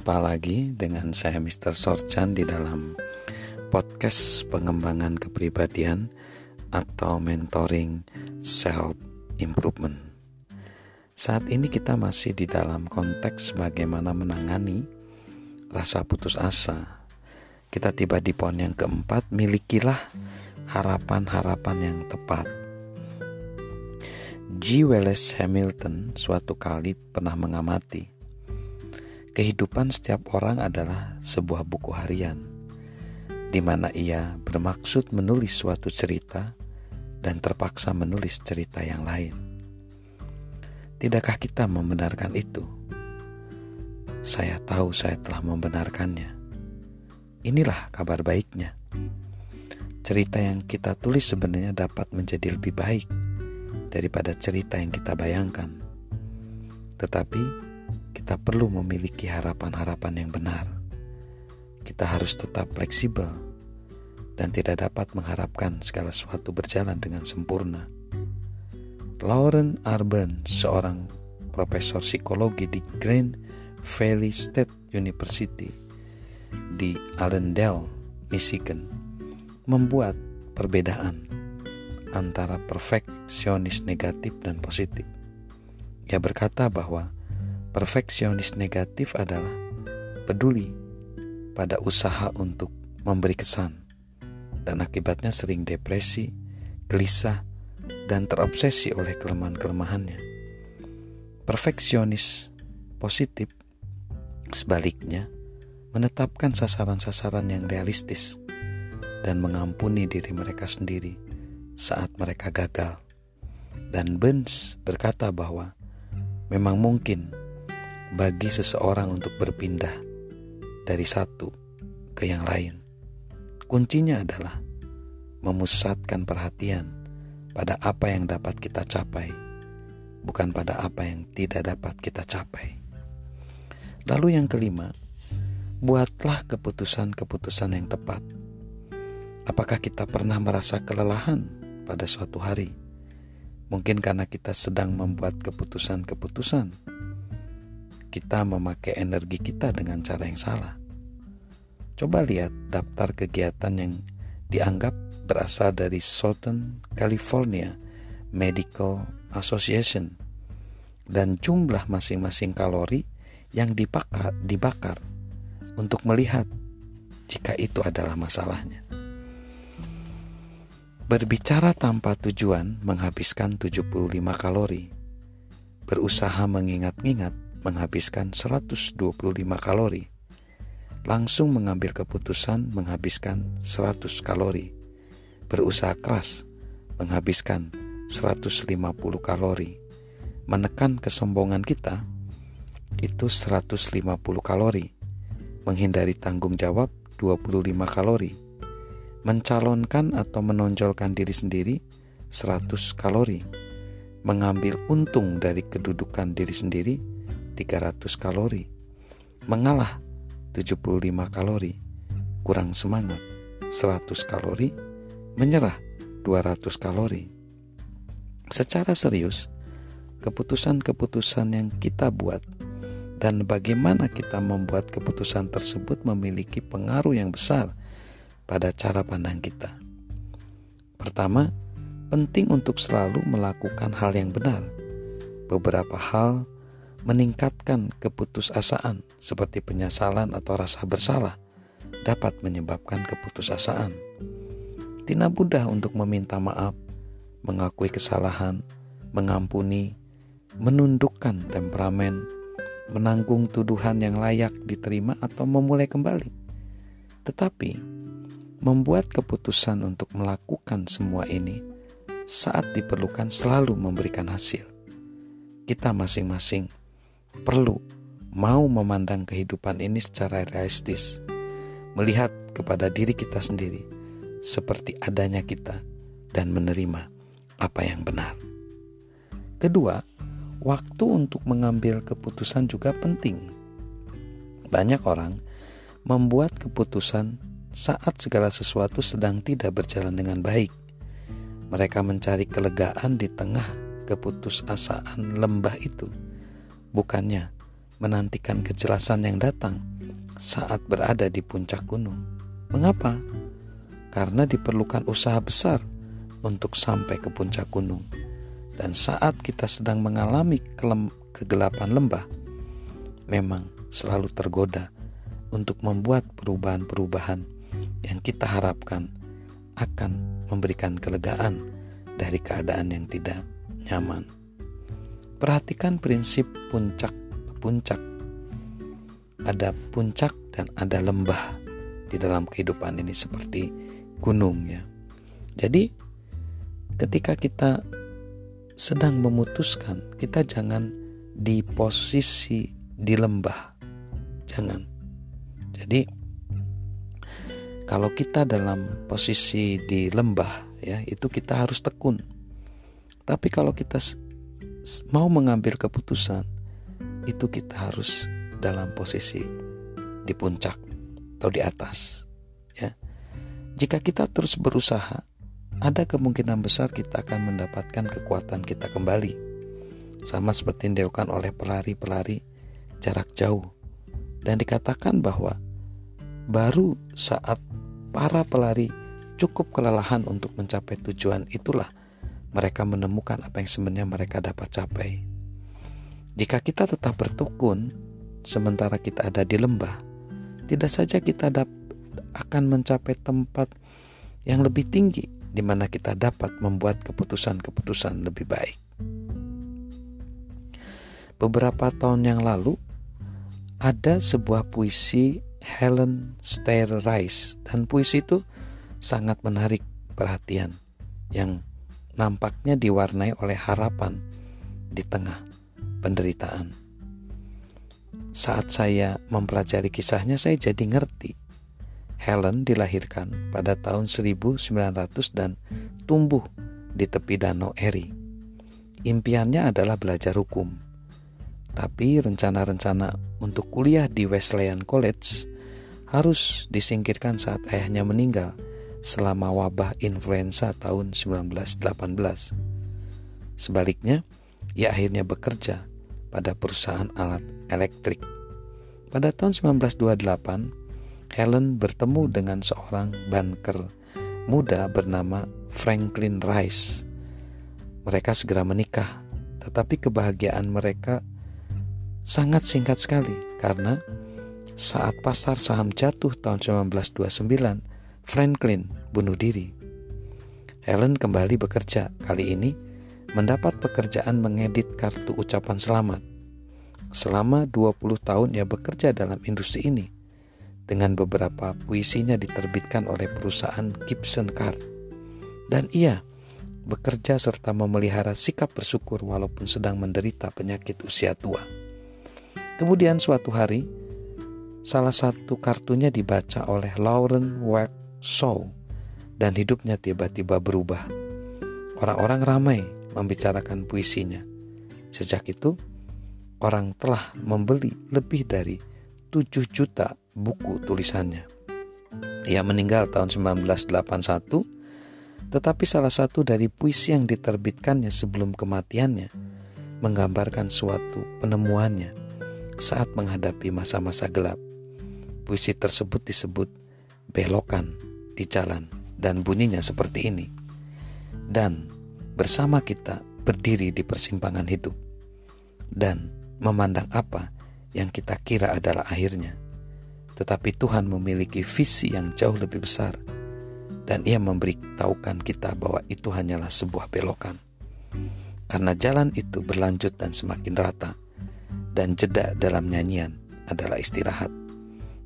Jumpa lagi dengan saya Mr. Sorchan di dalam podcast pengembangan kepribadian atau mentoring self improvement. Saat ini kita masih di dalam konteks bagaimana menangani rasa putus asa. Kita tiba di poin yang keempat, milikilah harapan-harapan yang tepat. G. Wallace Hamilton suatu kali pernah mengamati Kehidupan setiap orang adalah sebuah buku harian, di mana ia bermaksud menulis suatu cerita dan terpaksa menulis cerita yang lain. Tidakkah kita membenarkan itu? Saya tahu saya telah membenarkannya. Inilah kabar baiknya. Cerita yang kita tulis sebenarnya dapat menjadi lebih baik daripada cerita yang kita bayangkan. Tetapi kita perlu memiliki harapan-harapan yang benar. Kita harus tetap fleksibel dan tidak dapat mengharapkan segala sesuatu berjalan dengan sempurna. Lauren Arburn, seorang profesor psikologi di Grand Valley State University di Allendale, Michigan, membuat perbedaan antara perfeksionis negatif dan positif. Ia berkata bahwa Perfeksionis negatif adalah peduli pada usaha untuk memberi kesan, dan akibatnya sering depresi, gelisah, dan terobsesi oleh kelemahan-kelemahannya. Perfeksionis positif, sebaliknya, menetapkan sasaran-sasaran yang realistis dan mengampuni diri mereka sendiri saat mereka gagal. Dan Burns berkata bahwa memang mungkin bagi seseorang untuk berpindah dari satu ke yang lain. Kuncinya adalah memusatkan perhatian pada apa yang dapat kita capai, bukan pada apa yang tidak dapat kita capai. Lalu, yang kelima, buatlah keputusan-keputusan yang tepat. Apakah kita pernah merasa kelelahan pada suatu hari? Mungkin karena kita sedang membuat keputusan-keputusan kita memakai energi kita dengan cara yang salah. Coba lihat daftar kegiatan yang dianggap berasal dari Southern California Medical Association dan jumlah masing-masing kalori yang dibakar, dibakar untuk melihat jika itu adalah masalahnya. Berbicara tanpa tujuan menghabiskan 75 kalori. Berusaha mengingat-ingat menghabiskan 125 kalori. Langsung mengambil keputusan menghabiskan 100 kalori. Berusaha keras menghabiskan 150 kalori. Menekan kesombongan kita itu 150 kalori. Menghindari tanggung jawab 25 kalori. Mencalonkan atau menonjolkan diri sendiri 100 kalori. Mengambil untung dari kedudukan diri sendiri 300 kalori, mengalah 75 kalori, kurang semangat 100 kalori, menyerah 200 kalori. Secara serius, keputusan-keputusan yang kita buat dan bagaimana kita membuat keputusan tersebut memiliki pengaruh yang besar pada cara pandang kita. Pertama, penting untuk selalu melakukan hal yang benar. Beberapa hal meningkatkan keputusasaan seperti penyesalan atau rasa bersalah dapat menyebabkan keputusasaan. Tidak mudah untuk meminta maaf, mengakui kesalahan, mengampuni, menundukkan temperamen, menanggung tuduhan yang layak diterima atau memulai kembali. Tetapi, membuat keputusan untuk melakukan semua ini saat diperlukan selalu memberikan hasil. Kita masing-masing perlu mau memandang kehidupan ini secara realistis, melihat kepada diri kita sendiri seperti adanya kita, dan menerima apa yang benar. Kedua, waktu untuk mengambil keputusan juga penting. Banyak orang membuat keputusan saat segala sesuatu sedang tidak berjalan dengan baik. Mereka mencari kelegaan di tengah keputusasaan lembah itu bukannya menantikan kejelasan yang datang saat berada di puncak gunung. Mengapa? Karena diperlukan usaha besar untuk sampai ke puncak gunung. Dan saat kita sedang mengalami kegelapan lembah, memang selalu tergoda untuk membuat perubahan-perubahan yang kita harapkan akan memberikan kelegaan dari keadaan yang tidak nyaman. Perhatikan prinsip puncak-puncak ada puncak dan ada lembah di dalam kehidupan ini seperti gunung ya. Jadi ketika kita sedang memutuskan, kita jangan di posisi di lembah. Jangan. Jadi kalau kita dalam posisi di lembah ya, itu kita harus tekun. Tapi kalau kita mau mengambil keputusan, itu kita harus dalam posisi di puncak atau di atas ya. Jika kita terus berusaha ada kemungkinan besar kita akan mendapatkan kekuatan kita kembali. Sama seperti yang dilakukan oleh pelari-pelari jarak jauh. Dan dikatakan bahwa baru saat para pelari cukup kelelahan untuk mencapai tujuan itulah mereka menemukan apa yang sebenarnya mereka dapat capai. Jika kita tetap bertukun sementara kita ada di lembah, tidak saja kita akan mencapai tempat yang lebih tinggi di mana kita dapat membuat keputusan-keputusan lebih baik. Beberapa tahun yang lalu ada sebuah puisi Helen Stair Rice dan puisi itu sangat menarik perhatian yang nampaknya diwarnai oleh harapan di tengah penderitaan. Saat saya mempelajari kisahnya, saya jadi ngerti. Helen dilahirkan pada tahun 1900 dan tumbuh di tepi danau Erie. Impiannya adalah belajar hukum. Tapi rencana-rencana untuk kuliah di Wesleyan College harus disingkirkan saat ayahnya meninggal selama wabah influenza tahun 1918. Sebaliknya, ia akhirnya bekerja pada perusahaan alat elektrik. Pada tahun 1928, Helen bertemu dengan seorang banker muda bernama Franklin Rice. Mereka segera menikah, tetapi kebahagiaan mereka sangat singkat sekali karena saat pasar saham jatuh tahun 1929, Franklin bunuh diri. Helen kembali bekerja, kali ini mendapat pekerjaan mengedit kartu ucapan selamat. Selama 20 tahun ia bekerja dalam industri ini. Dengan beberapa puisinya diterbitkan oleh perusahaan Gibson Card. Dan ia bekerja serta memelihara sikap bersyukur walaupun sedang menderita penyakit usia tua. Kemudian suatu hari, salah satu kartunya dibaca oleh Lauren Ward Shaw dan hidupnya tiba-tiba berubah. Orang-orang ramai membicarakan puisinya. Sejak itu, orang telah membeli lebih dari 7 juta buku tulisannya. Ia meninggal tahun 1981, tetapi salah satu dari puisi yang diterbitkannya sebelum kematiannya menggambarkan suatu penemuannya saat menghadapi masa-masa gelap. Puisi tersebut disebut belokan di jalan dan bunyinya seperti ini. Dan bersama kita berdiri di persimpangan hidup dan memandang apa yang kita kira adalah akhirnya. Tetapi Tuhan memiliki visi yang jauh lebih besar dan ia memberitahukan kita bahwa itu hanyalah sebuah belokan. Karena jalan itu berlanjut dan semakin rata dan jeda dalam nyanyian adalah istirahat.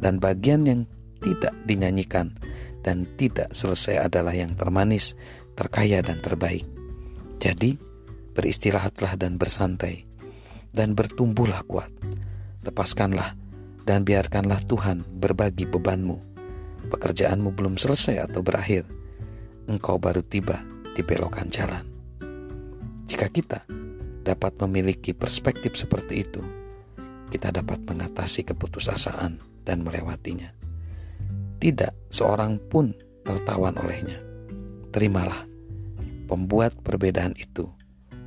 Dan bagian yang tidak dinyanyikan dan tidak selesai adalah yang termanis, terkaya dan terbaik. Jadi, beristirahatlah dan bersantai, dan bertumbuhlah kuat. Lepaskanlah dan biarkanlah Tuhan berbagi bebanmu. Pekerjaanmu belum selesai atau berakhir. Engkau baru tiba di belokan jalan. Jika kita dapat memiliki perspektif seperti itu, kita dapat mengatasi keputusasaan dan melewatinya. Tidak seorang pun tertawan olehnya. Terimalah pembuat perbedaan itu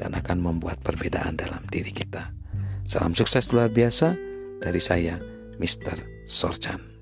dan akan membuat perbedaan dalam diri kita. Salam sukses luar biasa dari saya, Mr. Sorchan.